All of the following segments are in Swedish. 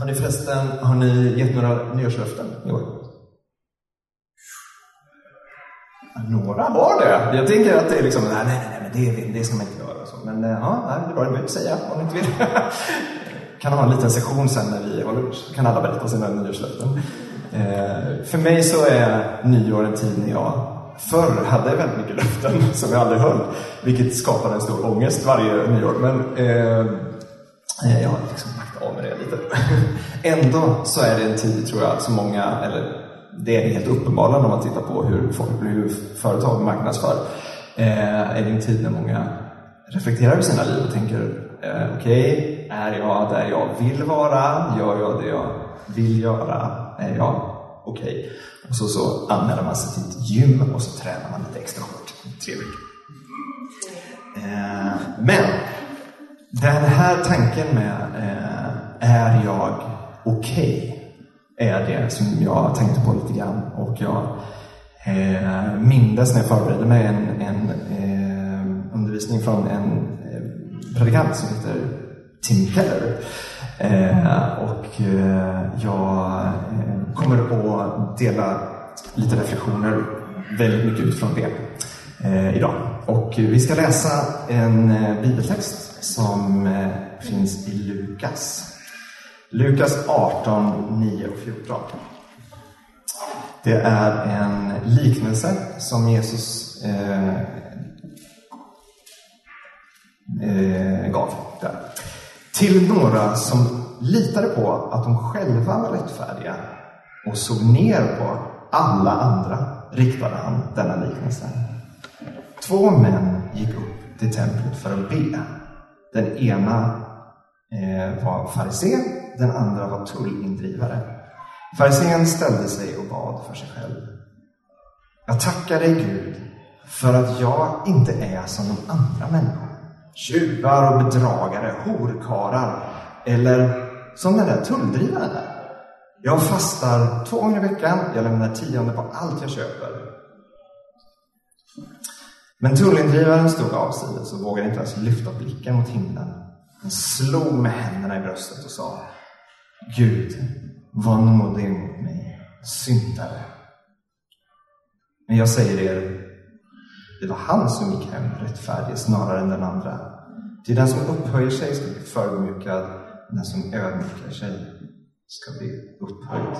Har ni förresten har ni gett några nyårslöften i år? Några har det. Jag tänker att det är liksom, nej, nej, nej, det, det ska man inte göra. Så. Men eh, ja, det är bara att säga om ni inte vill. kan ha en liten session sen när vi håller lunch. kan alla berätta sina nyårslöften. Eh, för mig så är nyår en tid när jag förr hade jag väldigt mycket löften som jag aldrig höll. Vilket skapade en stor ångest varje nyår. Men eh, eh jag har liksom av med det lite. Ändå så är det en tid, tror jag, som många, eller det är helt uppenbart om man tittar på hur, folk, hur företag marknadsför, eh, är det en tid när många reflekterar över sina liv och tänker eh, okej, okay, är jag där jag vill vara? Gör jag det jag vill göra? Är jag okej? Okay? Och så, så anmäler man sig till ett gym och så tränar man lite extra hårt i tre veckor. Eh, men den här tanken med eh, är jag okej? Okay? är det som jag tänkte på lite grann. Och jag eh, mindes när jag förberedde mig en, en eh, undervisning från en eh, predikant som heter Tim Keller. Eh, och eh, jag eh, kommer att dela lite reflektioner väldigt mycket utifrån det eh, idag. Och vi ska läsa en eh, bibeltext som eh, finns i Lukas Lukas 18, 9 och 14. Det är en liknelse som Jesus eh, eh, gav där. Till några som litade på att de själva var rättfärdiga och såg ner på alla andra riktade han denna liknelse. Två män gick upp till templet för att be. Den ena eh, var farisé, den andra var tullindrivare. Farisén ställde sig och bad för sig själv. Jag tackar dig Gud för att jag inte är som de andra människorna. Tjuvar och bedragare, horkarar eller som den där tulldrivaren där. Jag fastar två gånger i veckan, jag lämnar tionde på allt jag köper. Men tullindrivaren stod avsides och vågade inte ens lyfta blicken mot himlen. Han slog med händerna i bröstet och sa Gud, var nådig mot mig, syndare. Men jag säger er, det var han som gick hem rättfärdig snarare än den andra. Till den som upphöjer sig ska bli förödmjukad, den som ödmjukar sig ska bli upphöjd.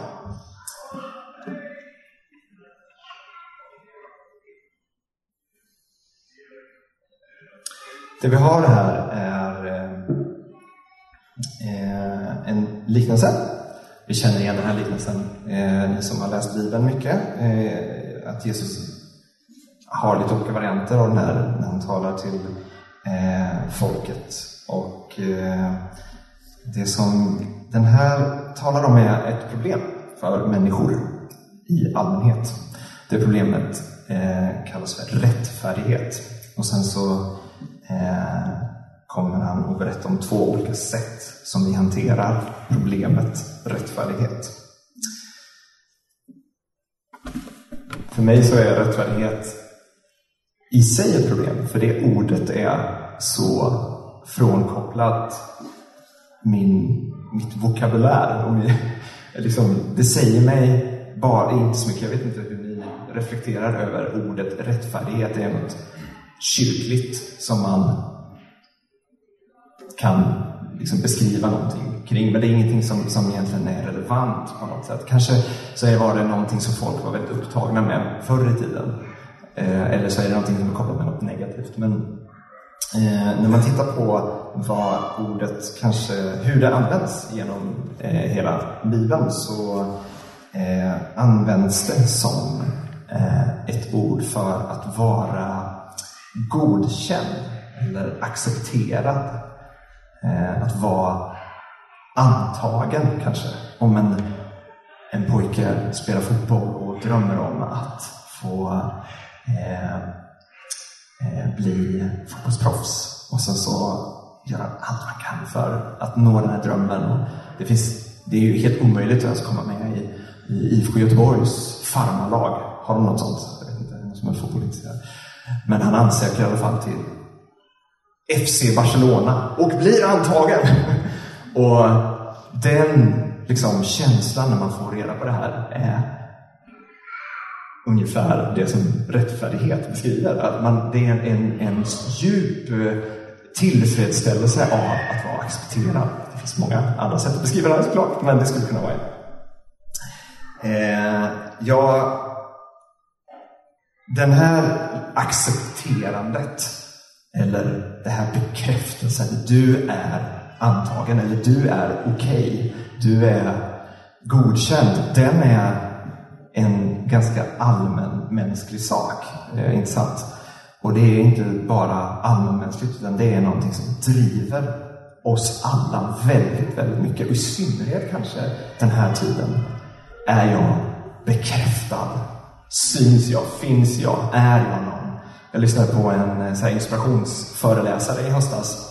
Det vi har här eh, liknelse. Vi känner igen den här liknelsen, eh, ni som har läst Bibeln mycket. Eh, att Jesus har lite olika varianter av den här när han talar till eh, folket. Och eh, det som den här talar om är ett problem för människor i allmänhet. Det problemet eh, kallas för rättfärdighet. Och sen så eh, kommer han att berätta om två olika sätt som vi hanterar problemet rättfärdighet. För mig så är rättfärdighet i sig ett problem, för det ordet är så frånkopplat min, mitt vokabulär. Och min, liksom, det säger mig bara inte så mycket. Jag vet inte hur ni reflekterar över ordet rättfärdighet. Det är något kyrkligt som man kan liksom beskriva någonting kring, men det är ingenting som, som egentligen är relevant på något sätt. Kanske så var det någonting som folk var väldigt upptagna med förr i tiden. Eh, eller så är det någonting som är kopplat med något negativt. Men eh, när man tittar på vad ordet kanske, hur det används genom eh, hela Bibeln så eh, används det som eh, ett ord för att vara godkänd eller accepterad Eh, att vara antagen kanske. Om en, en pojke spelar fotboll och drömmer om att få eh, eh bli fotbollsproffs och sen så göra allt man kan för att nå den här drömmen. Det, finns, det är ju helt omöjligt att ens komma med i, i IFK Göteborgs farmarlag. Har de något sånt? Jag vet inte, som är fotbollsintresserad. Men han ansöker i alla fall till FC Barcelona och blir antagen. och den liksom, känslan när man får reda på det här är ungefär det som rättfärdighet beskriver. Att man, det är en, en, en djup eh, tillfredsställelse av att vara accepterad. Det finns många andra sätt att beskriva det här såklart, men det skulle kunna vara en. Eh, ja, den här accepterandet, eller det här bekräftelsen, du är antagen, eller du är okej, okay, du är godkänd, den är en ganska allmänmänsklig sak. Eh, inte sant? Och det är inte bara allmänmänskligt, utan det är någonting som driver oss alla väldigt, väldigt mycket. Och i synnerhet kanske den här tiden. Är jag bekräftad? Syns jag? Finns jag? Är jag någon? Jag lyssnade på en eh, så här, inspirationsföreläsare i höstas.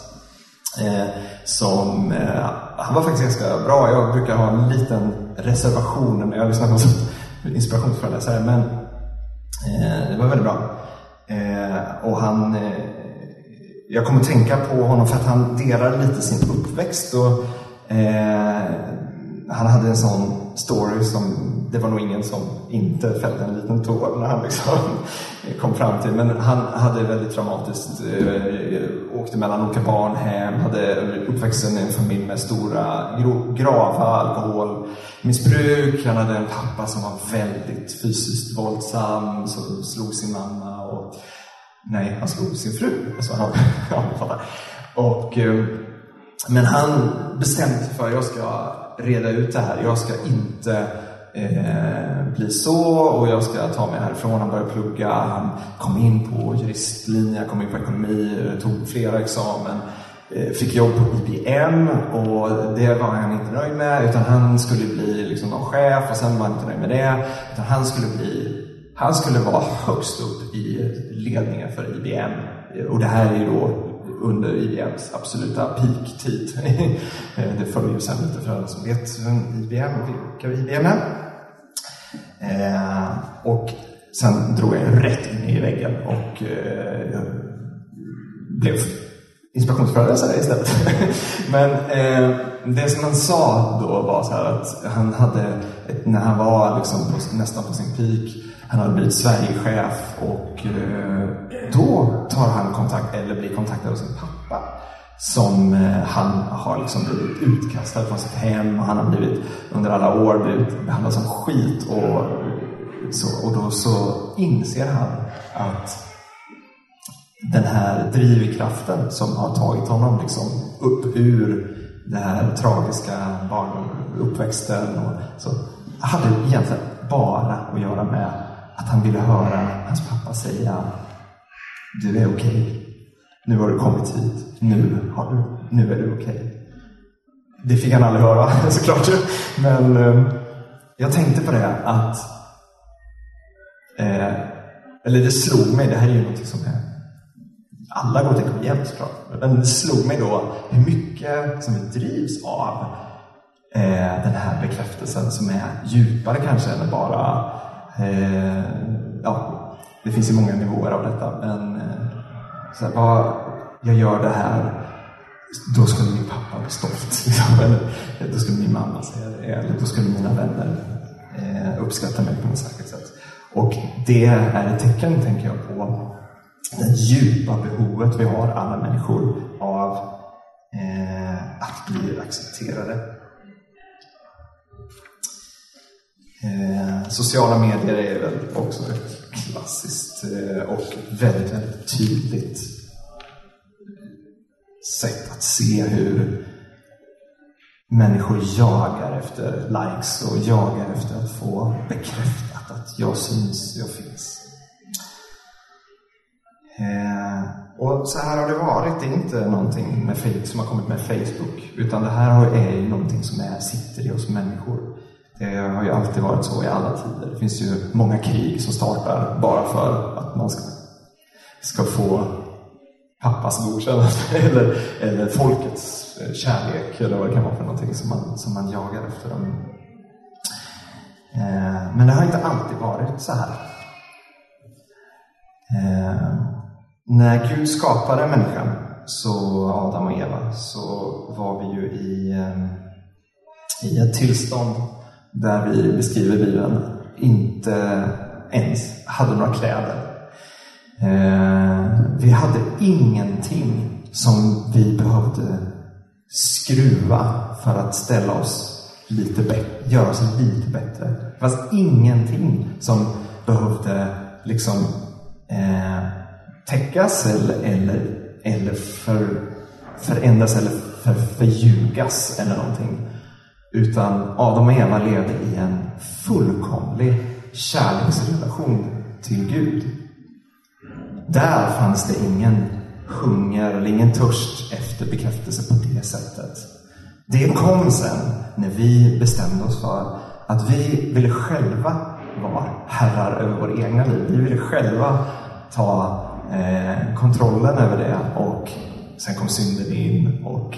Eh, som, eh, han var faktiskt ganska bra. Jag brukar ha en liten reservation när jag lyssnar på inspirationsföreläsare. Men eh, det var väldigt bra. Eh, och han, eh, jag kommer att tänka på honom för att han delar lite sin uppväxt. Och, eh, han hade en sån story som det var nog ingen som inte fällde en liten tår när han liksom kom fram till. Men han hade väldigt traumatiskt, eh, åkte mellan olika barnhem, hade uppväxten i en familj med stora, grava alkoholmissbruk. Han hade en pappa som var väldigt fysiskt våldsam, som slog sin mamma och nej, han slog sin fru. Alltså, han, han och, eh, men han bestämde sig för att jag ska reda ut det här. Jag ska inte eh, bli så och jag ska ta mig härifrån. Han började plugga, han kom in på juristlinjen, kom in på ekonomi, tog flera examen. Eh, fick jobb på IBM och det var han inte nöjd med utan han skulle bli liksom någon chef och sen var han inte nöjd med det. Utan han skulle bli han skulle vara högst upp i ledningen för IBM. Och det här är ju då under IBMs absoluta peak-tid. det följer ju sen lite för alla som vet vem IBM och vilka IBM är. Eh, och sen drog jag rätt in i väggen och eh, blev inspirationsföreläsare istället. Men eh, det som han sa då var så här att han hade, när han var liksom på, nästan på sin peak, han hade blivit Sverigechef och eh, då tar han kontakt, eller blir kontaktad av sin pappa som eh, han har liksom blivit utkastad från sitt hem och han har blivit under alla år blivit behandlad som skit och så. Och då så inser han att den här drivkraften som har tagit honom liksom upp ur den här tragiska barnuppväxten och så hade egentligen bara att göra med att han ville höra hans pappa säga du är okej. Okay. Nu har du kommit hit. Nu, har du, nu är du okej. Okay. Det fick han aldrig höra såklart. Men ehm, jag tänkte på det att eh, eller det slog mig, det här är ju något som är alla går till KM såklart. Men det slog mig då hur mycket som vi drivs av eh, den här bekräftelsen som är djupare kanske än bara eh, ja, det finns ju många nivåer av detta, men eh, så här, vad, jag gör det här, då skulle min pappa bli stolt. Liksom. Eller då skulle min mamma säga det, eller då skulle mina vänner eh, uppskatta mig på något särskilt sätt. Och det är ett tecken, tänker jag, på det djupa behovet vi har, alla människor, av eh, att bli accepterade. Eh, sociala medier är väl också ett klassiskt eh, och väldigt, väldigt tydligt sätt att se hur människor jagar efter likes och jagar efter att få bekräftat att jag syns, jag finns. Eh, och så här har det varit. Det är inte någonting med, som har kommit med Facebook, utan det här är ju någonting som är, sitter i oss människor. Det har ju alltid varit så i alla tider. Det finns ju många krig som startar bara för att man ska, ska få pappas godkännande eller, eller folkets eh, kärlek eller vad det kan vara för någonting som man, som man jagar efter. Dem. Eh, men det har inte alltid varit så här. Eh, när Gud skapade människan, så Adam och Eva, så var vi ju i eh, i ett tillstånd där vi beskriver Bibeln inte ens hade några kläder. Eh, vi hade ingenting som vi behövde skruva för att ställa oss lite bättre, göra oss lite bättre. Det fanns ingenting som behövde liksom eh, täckas eller, eller, eller för, förändras eller för, förljugas eller någonting. Utan Adam och Eva levde i en fullkomlig kärleksrelation till Gud. Där fanns det ingen hunger eller ingen törst efter bekräftelse på det sättet. Det kom sen när vi bestämde oss för att vi ville själva vara herrar över våra egna liv. Vi ville själva ta eh, kontrollen över det och sen kom synden in och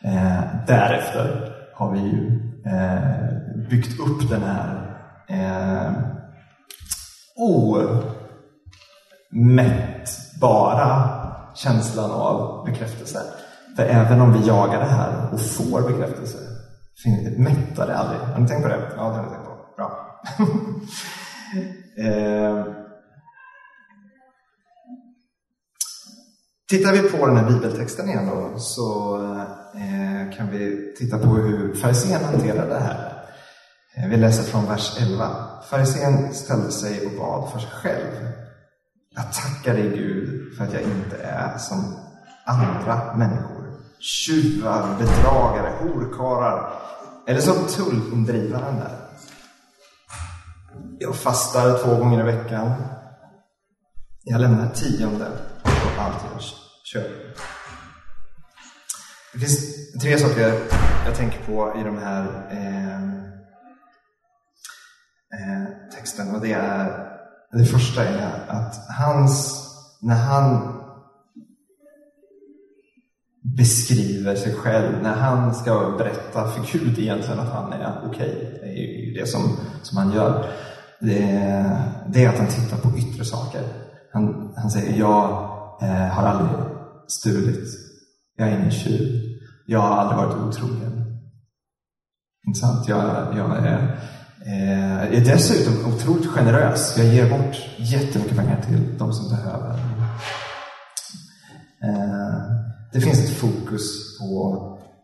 eh, därefter har vi ju eh, byggt upp den här eh, omättbara känslan av bekräftelse. För även om vi jagar det här och får bekräftelse, mättar det aldrig. Har ni tänkt på det? Ja, det har ni tänkt på. Bra. eh, Tittar vi på den här bibeltexten igen då, så eh, kan vi titta på hur farisén hanterar det här. Eh, vi läser från vers 11. Farisén ställde sig och bad för sig själv. Jag tackar dig Gud för att jag inte är som andra människor. Tjuvar, bedragare, horkarlar eller som tullindrivaren där. Jag fastar två gånger i veckan. Jag lämnar tionde på allt jag Kör! Det finns tre saker jag tänker på i de här eh, eh, texten och det är det första är att hans, när han beskriver sig själv, när han ska berätta för Gud egentligen att han är okej, okay, det är ju det som, som han gör, det är, det är att han tittar på yttre saker. Han, han säger, jag eh, har aldrig stulit, jag är ingen tjuv, jag har aldrig varit otrogen. Inte sant? Jag, jag är Eh, är dessutom otroligt generös. Jag ger bort jättemycket pengar till de som behöver. Eh, det finns ett fokus på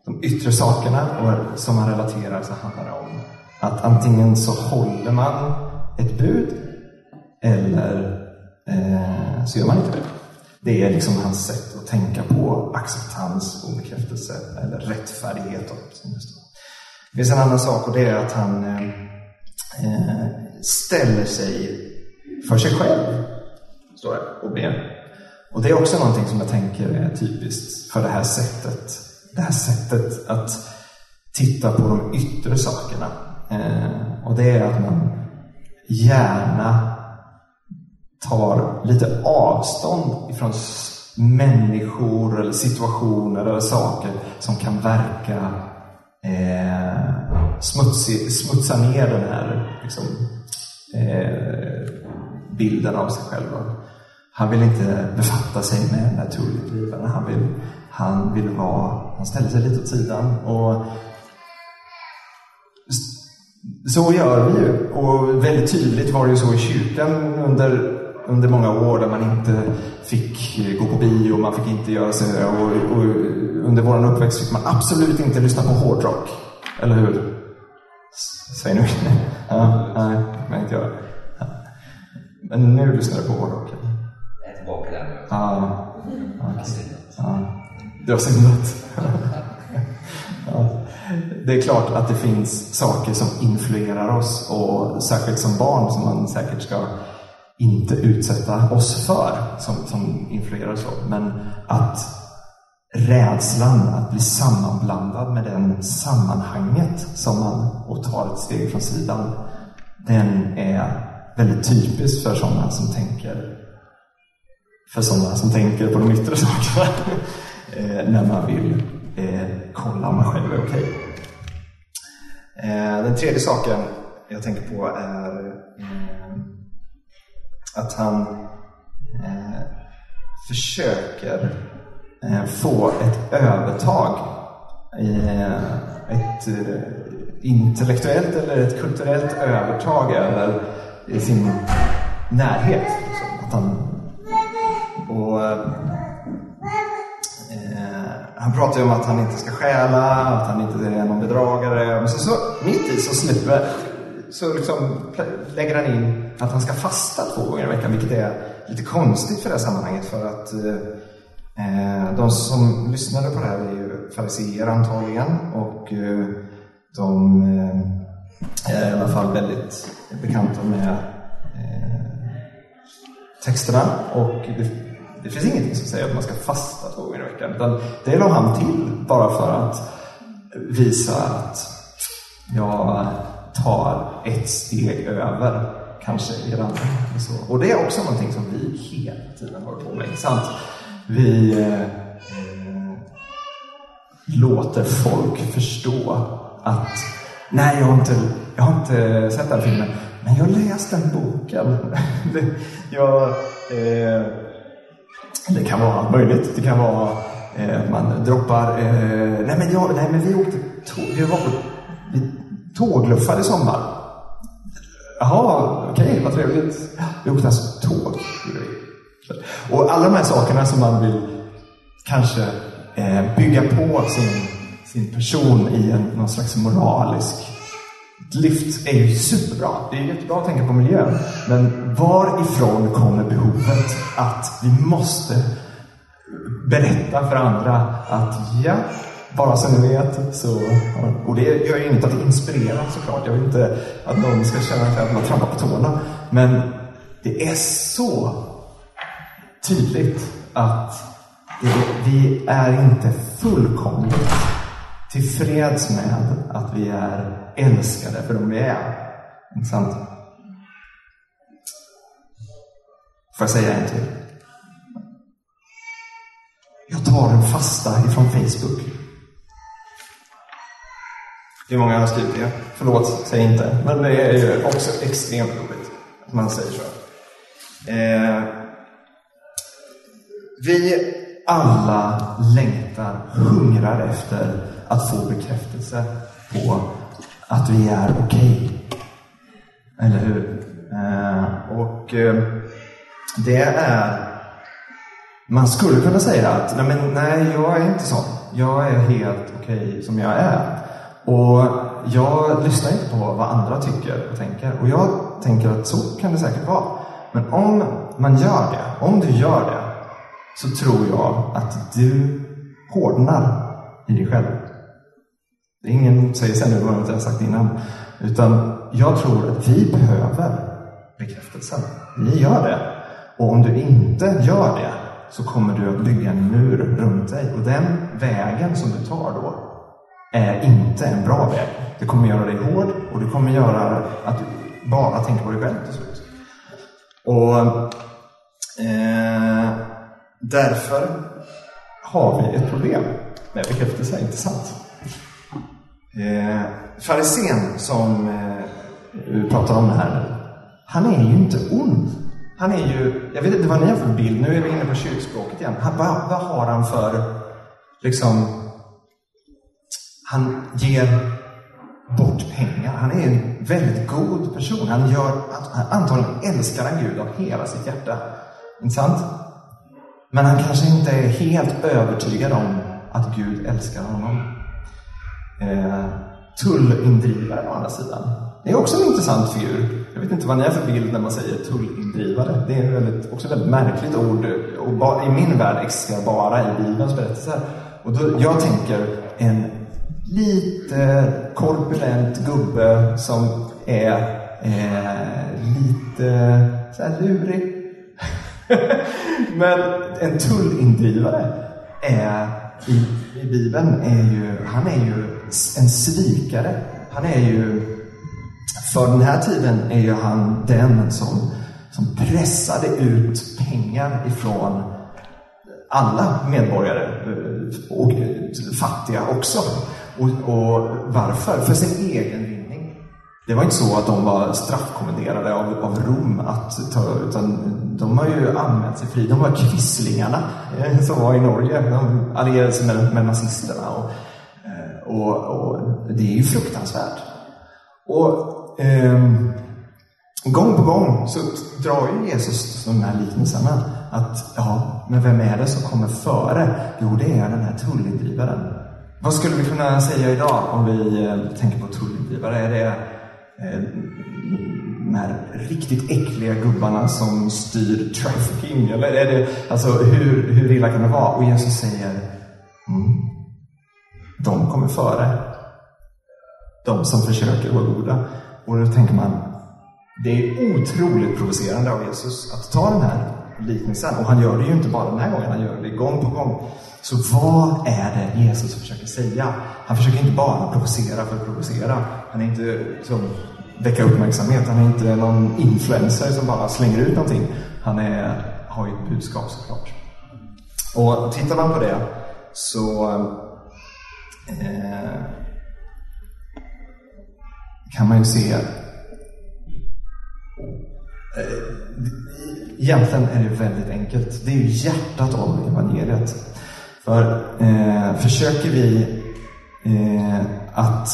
de yttre sakerna och som man relaterar så handlar det om att antingen så håller man ett bud eller eh, så gör man inte det. Det är liksom hans sätt att tänka på acceptans och bekräftelse eller rättfärdighet. Som det, står. det finns en annan sak och det är att han eh, eh, ställer sig för sig själv, står det, och ber. Och det är också någonting som jag tänker är typiskt för det här sättet. Det här sättet att titta på de yttre sakerna. Eh, och det är att man gärna tar lite avstånd ifrån människor eller situationer eller saker som kan verka eh, smutsig, smutsa ner den här liksom, eh, bilden av sig själv. Han vill inte befatta sig med den. Han vill, han vill vara, han ställer sig lite åt sidan. Och så gör vi ju. Och väldigt tydligt var det ju så i kyrkan under, under många år där man inte fick gå på bio, man fick inte göra sig och, och under vår uppväxt fick man absolut inte lyssna på hårdrock. Eller hur? Säg nu. ja, nej, det kan inte göra. Ja. Men nu lyssnar du på hårdrock? Jag är tillbaka där nu. Ja. Okay. ja. Du har syndat. ja. Det är klart att det finns saker som influerar oss och särskilt som barn som man säkert ska inte utsätta oss för som, som influerar så, Men att rädslan att bli sammanblandad med den sammanhanget som man och tar ett steg från sidan, den är väldigt typisk för sådana som tänker för sådana som tänker på de yttre sakerna eh, när man vill eh, kolla om man själv är okej. Okay. Eh, den tredje saken jag tänker på är eh, att han eh, försöker eh, få ett övertag, eh, ett, eh, intellektuellt eller ett kulturellt övertag över sin närhet. Liksom. Att han, och, eh, han pratar ju om att han inte ska stjäla, att han inte är någon bedragare. Men så, så mitt i så slipper så liksom lägger han in att han ska fasta två gånger i veckan, vilket är lite konstigt för det här sammanhanget. För att eh, eh de som lyssnade på det här är ju fariséer antagligen. Och eh, de eh, är i alla fall väldigt bekanta med eh, texterna. Och det, det, finns ingenting som säger att man ska fasta två gånger i veckan. Utan det la han till bara för att visa att jag tar ett steg över kanske er andra. Och, så. och det är också någonting som vi hela tiden håller på med. Sant? Vi eh, låter folk förstå att nej, jag har inte, jag har inte sett den filmen, men jag har läst den boken. jag, eh, det kan vara allt möjligt. Det kan vara eh, man droppar, eh, nej, men jag, nej men vi åkte tåg, vi var på, Tågluffar tågluffade i sommar. Jaha, okej, okay, vad trevligt. Vi åkte alltså tåg. Och alla de här sakerna som man vill kanske eh, bygga på sin, sin person i en, någon slags moralisk lyft är ju superbra. Det är jättebra att tänka på miljön. Men varifrån kommer behovet att vi måste berätta för andra att ja, bara så ni vet så... Och det gör ju inget att inspirera såklart. Jag vill inte att någon ska känna att man trampar på tårna. Men det är så tydligt att vi är inte fullkomligt tillfreds med att vi är älskade för de vi är. Inte sant? Får jag säga en till? Jag tar en fasta ifrån Facebook. Hur många har skrivit det? Förlåt, säg inte. Men det är ju också extremt roligt att man säger så. Eh, vi alla längtar, hungrar efter att få bekräftelse på att vi är okej. Okay. Eller hur? Eh, och eh, det är... Man skulle kunna säga att nej, men, nej, jag är inte sån. Jag är helt okej okay som jag är. Och jag lyssnar inte på vad andra tycker och tänker. Och jag tänker att så kan det säkert vara. Men om man gör det, om du gör det, så tror jag att du hårdnar i dig själv. Det är ingen motsägelse nu vad jag har sagt innan. Utan jag tror att vi behöver bekräftelsen. Vi gör det. Och om du inte gör det så kommer du att bygga en mur runt dig. Och den vägen som du tar då är inte en bra väg. Det kommer göra dig hård och det kommer göra att du bara tänker på dig själv till slut. Och eh, därför har vi ett problem med bekräftelse, inte sant? Eh, Farisén som eh, vi pratar om här han är ju inte ond. Han är ju, jag vet inte vad ni har för bild, nu är vi inne på kyrkspråket igen. Han, vad, vad har han för, liksom, han ger bort pengar. Han är en väldigt god person. Han gör, antagligen älskar han Gud av hela sitt hjärta. Inte sant? Men han kanske inte är helt övertygad om att Gud älskar honom. Eh, tullindrivare å andra sidan. Det är också en intressant figur. Jag vet inte vad ni har för bild när man säger tullindrivare. Det är väldigt, också ett väldigt märkligt ord och bara, i min värld existerar bara i Bibelns berättelser. Och då, jag tänker en lite korpulent gubbe som är eh, lite så här lurig. Men en tullindrivare är i, i Bibeln är ju, han är ju en svikare. Han är ju, för den här tiden är ju han den som, som pressade ut pengar ifrån alla medborgare eh, och eh, fattiga också. Och, och varför? För sin egen vinning. Det var inte så att de var straffkommenderade av, av Rom att ta, utan de har ju anmält sig fri. De var kvisslingarna eh, som var i Norge. De allierade sig med, med nazisterna. Och, eh, och, och, det är ju fruktansvärt Och eh, gång på gång så drar ju Jesus de här liknelserna. Att, ja, men vem är det som kommer före? Jo, det är den här tullindrivaren. Vad skulle vi kunna säga idag om vi eh, tänker på tullindrivare? Är det eh, de här riktigt äckliga gubbarna som styr trafficking? Eller är det, alltså hur, hur illa kan det vara? Och Jesus säger, mm, de kommer före. De som försöker vara goda. Och då tänker man, det är otroligt provocerande av Jesus att ta den här liknelsen. Och han gör det ju inte bara den här gången, han gör det gång på gång. Så vad är det Jesus försöker säga? Han försöker inte bara provocera för att provocera. Han är inte som väcka uppmärksamhet. Han är inte någon influencer som bara slänger ut någonting. Han är, har ju ett budskap såklart. Och tittar man på det så eh, kan man ju se eh, egentligen är det väldigt enkelt. Det är ju hjärtat av evangeliet. För eh, försöker vi eh, att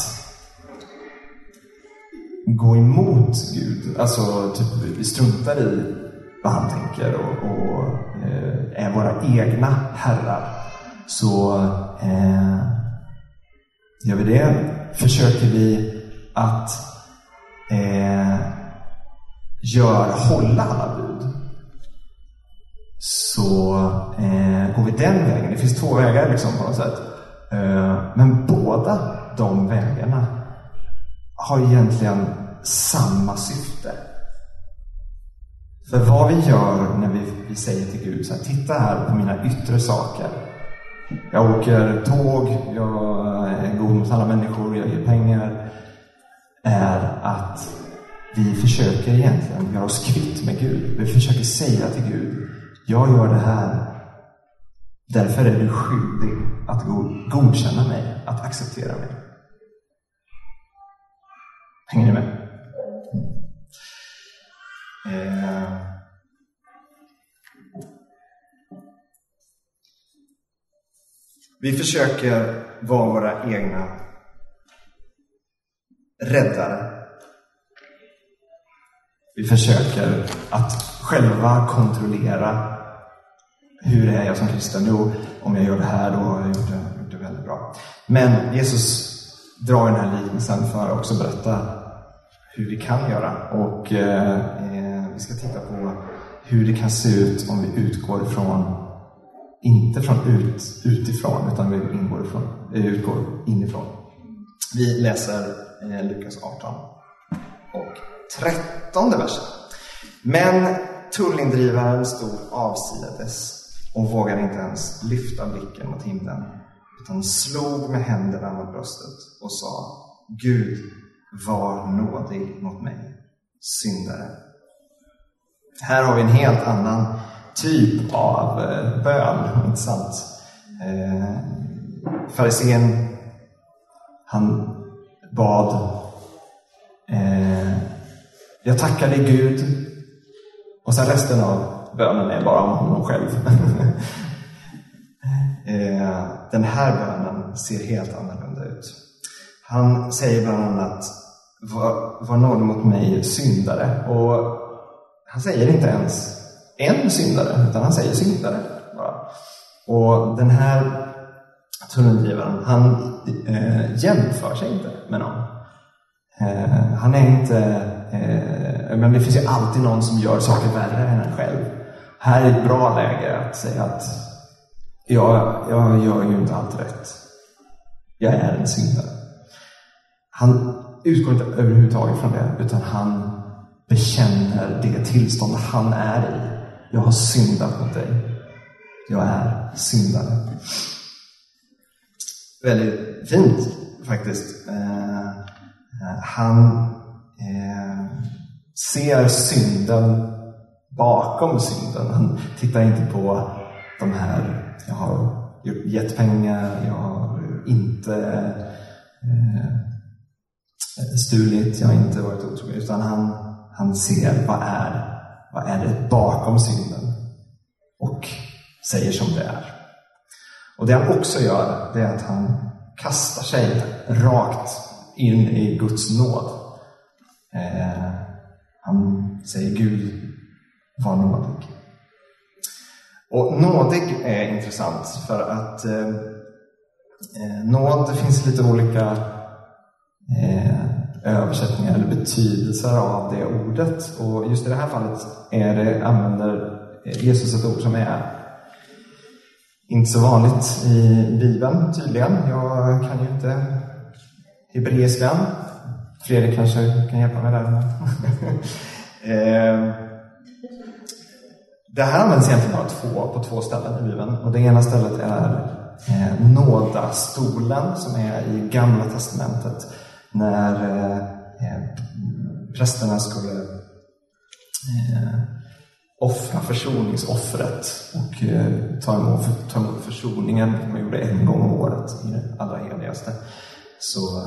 gå emot Gud, alltså typ vi struntar i vad han tänker och, och eh, är våra egna herrar, så eh, gör vi det. Försöker vi att eh, gör, hålla alla bud så eh, går vi den vägen. Det finns två vägar liksom på något sätt. Eh, men båda de vägarna har egentligen samma syfte. För vad vi gör när vi, vi säger till Gud så här, titta här på mina yttre saker. Jag åker tåg, jag är god mot alla människor, jag ger pengar. Är att vi försöker egentligen göra oss kvitt med Gud. Vi försöker säga till Gud, jag gör det här. Därför är du skyldig att godkänna mig, att acceptera mig. Hänger ni med? Eh. Vi försöker vara våra egna räddare vi försöker att själva kontrollera hur är jag som kristen? Jo, om jag gör det här, då har jag gjort det, gjort det väldigt bra. Men Jesus drar den här liknelsen för att också berätta hur vi kan göra. Och eh, eh, vi ska titta på hur det kan se ut om vi utgår ifrån, inte från ut, utifrån, utan vi ingår ifrån, eh, utgår inifrån. Vi läser eh, Lukas 18 och trettonde versen. Men tullindrivaren stod avsides och vågade inte ens lyfta blicken mot himlen utan slog med händerna mot bröstet och sa Gud, var nådig mot mig, syndare. Här har vi en helt annan typ av eh, bön, inte sant? Eh, Farisén, han bad eh, jag tackar dig Gud. Och sen resten av bönen är bara om honom själv. Eh, den här bönen ser helt annorlunda ut. Han säger bland annat var, var nåd mot mig syndare. Och han säger inte ens en syndare, utan han säger syndare. Bara. Och den här tunnelgivaren, han eh, jämför sig inte med någon. Eh, han är inte... Eh, men det finns ju alltid någon som gör saker värre än en själv. Här är ett bra läge att säga att jag, jag gör ju inte allt rätt. Jag är en syndare. Han utgår inte överhuvudtaget från det, utan han bekänner det tillstånd han är i. Jag har syndat mot dig. Jag är syndare. Väldigt fint faktiskt. Eh, eh han eh, ser synden bakom synden. Han tittar inte på de här, jag har gett pengar, jag har inte eh, eh, stulit, jag har inte varit otrogen. Utan han, han ser vad är, vad är det bakom synden och säger som det är. Och det han också gör, det är att han kastar sig rakt in i Guds nåd. Eh, han säger Gud var nådig. Och nådig är intressant för att eh, eh, nåd, det finns lite olika eh, översättningar eller betydelser av det ordet. Och just i det här fallet är det, använder Jesus ett ord som är inte så vanligt i Bibeln tydligen. Jag kan ju inte hebreiskan. Fredrik kanske kan hjälpa mig där. Eh, det här används egentligen bara två, på två ställen i Bibeln. Och det ena stället är eh, nådastolen som är i Gamla Testamentet. När eh, eh prästerna skulle eh, offra försoningsoffret och eh, ta, emot, ta emot försoningen. Man gjorde en gång om året i det allra heligaste. Så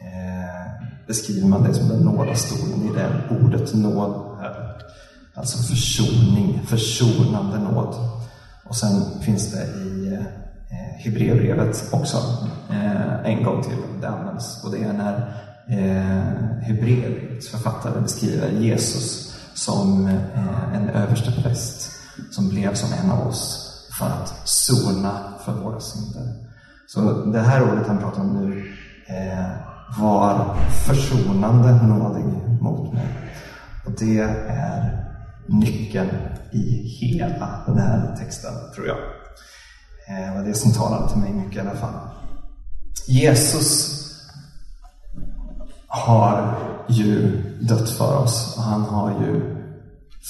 eh, beskriver man det som den nådastolen i det ordet nåd. Alltså försoning, försonande nåd. Och sen finns det i eh, Hebreerbrevet också eh, en gång till det används. Och det är när eh, Hebreerbrevets författare beskriver Jesus som eh, en överste präst som blev som en av oss för att sona för våra synder. Så det här ordet han pratar om nu eh, var försonande nådig mot mig. Och det är nyckeln i hela den här texten, tror jag. Eh, det var det som talade till mig mycket i alla fall. Jesus har ju dött för oss och han har ju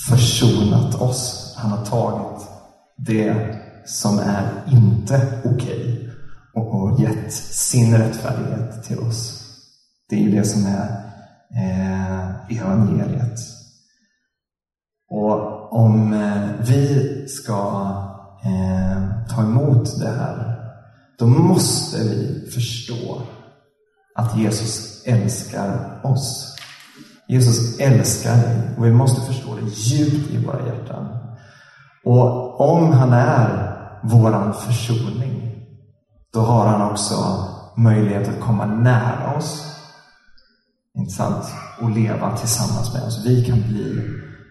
försonat oss. Han har tagit det som är inte okej okay och gett sin rättfärdighet till oss. Det är ju det som är eh, evangeliet. Och om eh, vi ska eh, ta emot det här, då måste vi förstå att Jesus älskar oss. Jesus älskar dig och vi måste förstå det djupt i våra hjärtan. Och om han är våran försoning, då har han också möjlighet att komma nära oss. Inte sant? Och leva tillsammans med oss. Vi kan bli,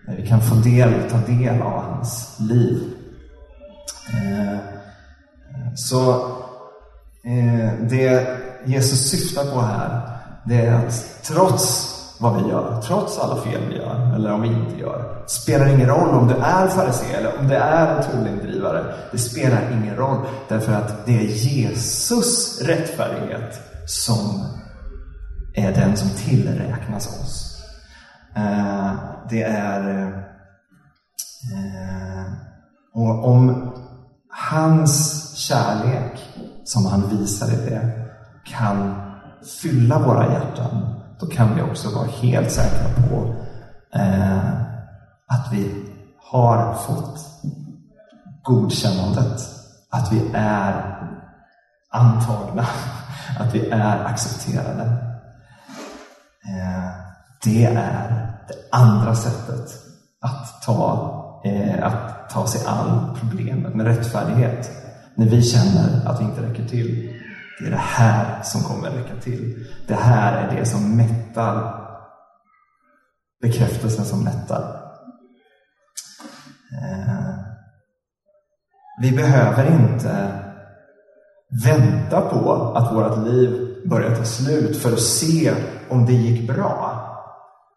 vi kan få del, ta del av hans liv. Eh, så eh, det Jesus syftar på här, det är att trots vad vi gör, trots alla fel vi gör, eller om vi inte gör, spelar ingen roll om du är farisé eller om det är en tullindrivare. Det spelar ingen roll, därför att det är Jesus rättfärdighet som är den som tillräknas oss. Eh, det är... Eh, och om hans kärlek, som han visar i det, kan fylla våra hjärtan, då kan vi också vara helt säkra på eh, att vi har fått godkännandet. Att vi är antagna, att vi är accepterade. Eh, det är det andra sättet att ta, eh, att ta sig an problemet med rättfärdighet. När vi känner att vi inte räcker till. Det är det här som kommer räcka till. Det här är det som mättar. Bekräftelsen som mättar. Eh, vi behöver inte vänta på att vårt liv börjar ta slut för att se om det gick bra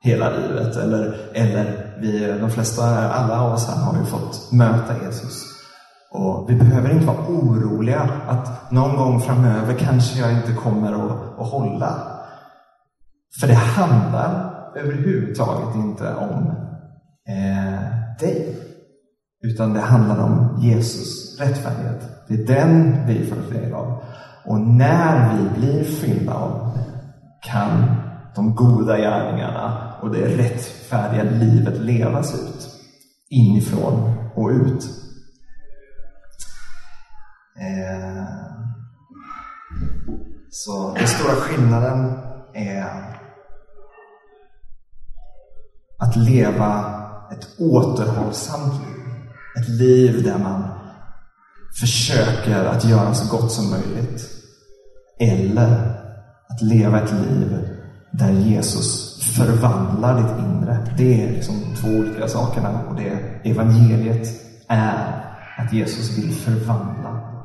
hela livet. Eller, eller vi, de flesta, alla av oss här har ju fått möta Jesus och vi behöver inte vara oroliga att någon gång framöver kanske jag inte kommer att, att hålla. För det handlar överhuvudtaget inte om eh, dig. Utan det handlar om Jesus rättfärdighet. Det är den vi får del av. Och när vi blir fyllda av kan de goda gärningarna och det rättfärdiga livet levas ut. Inifrån och ut. Eh, så den stora skillnaden är att leva ett återhållsamt liv. Ett liv där man försöker att göra så gott som möjligt. Eller att leva ett liv där Jesus förvandlar ditt inre. Det är liksom två olika sakerna. Och det evangeliet är att Jesus vill förvandla.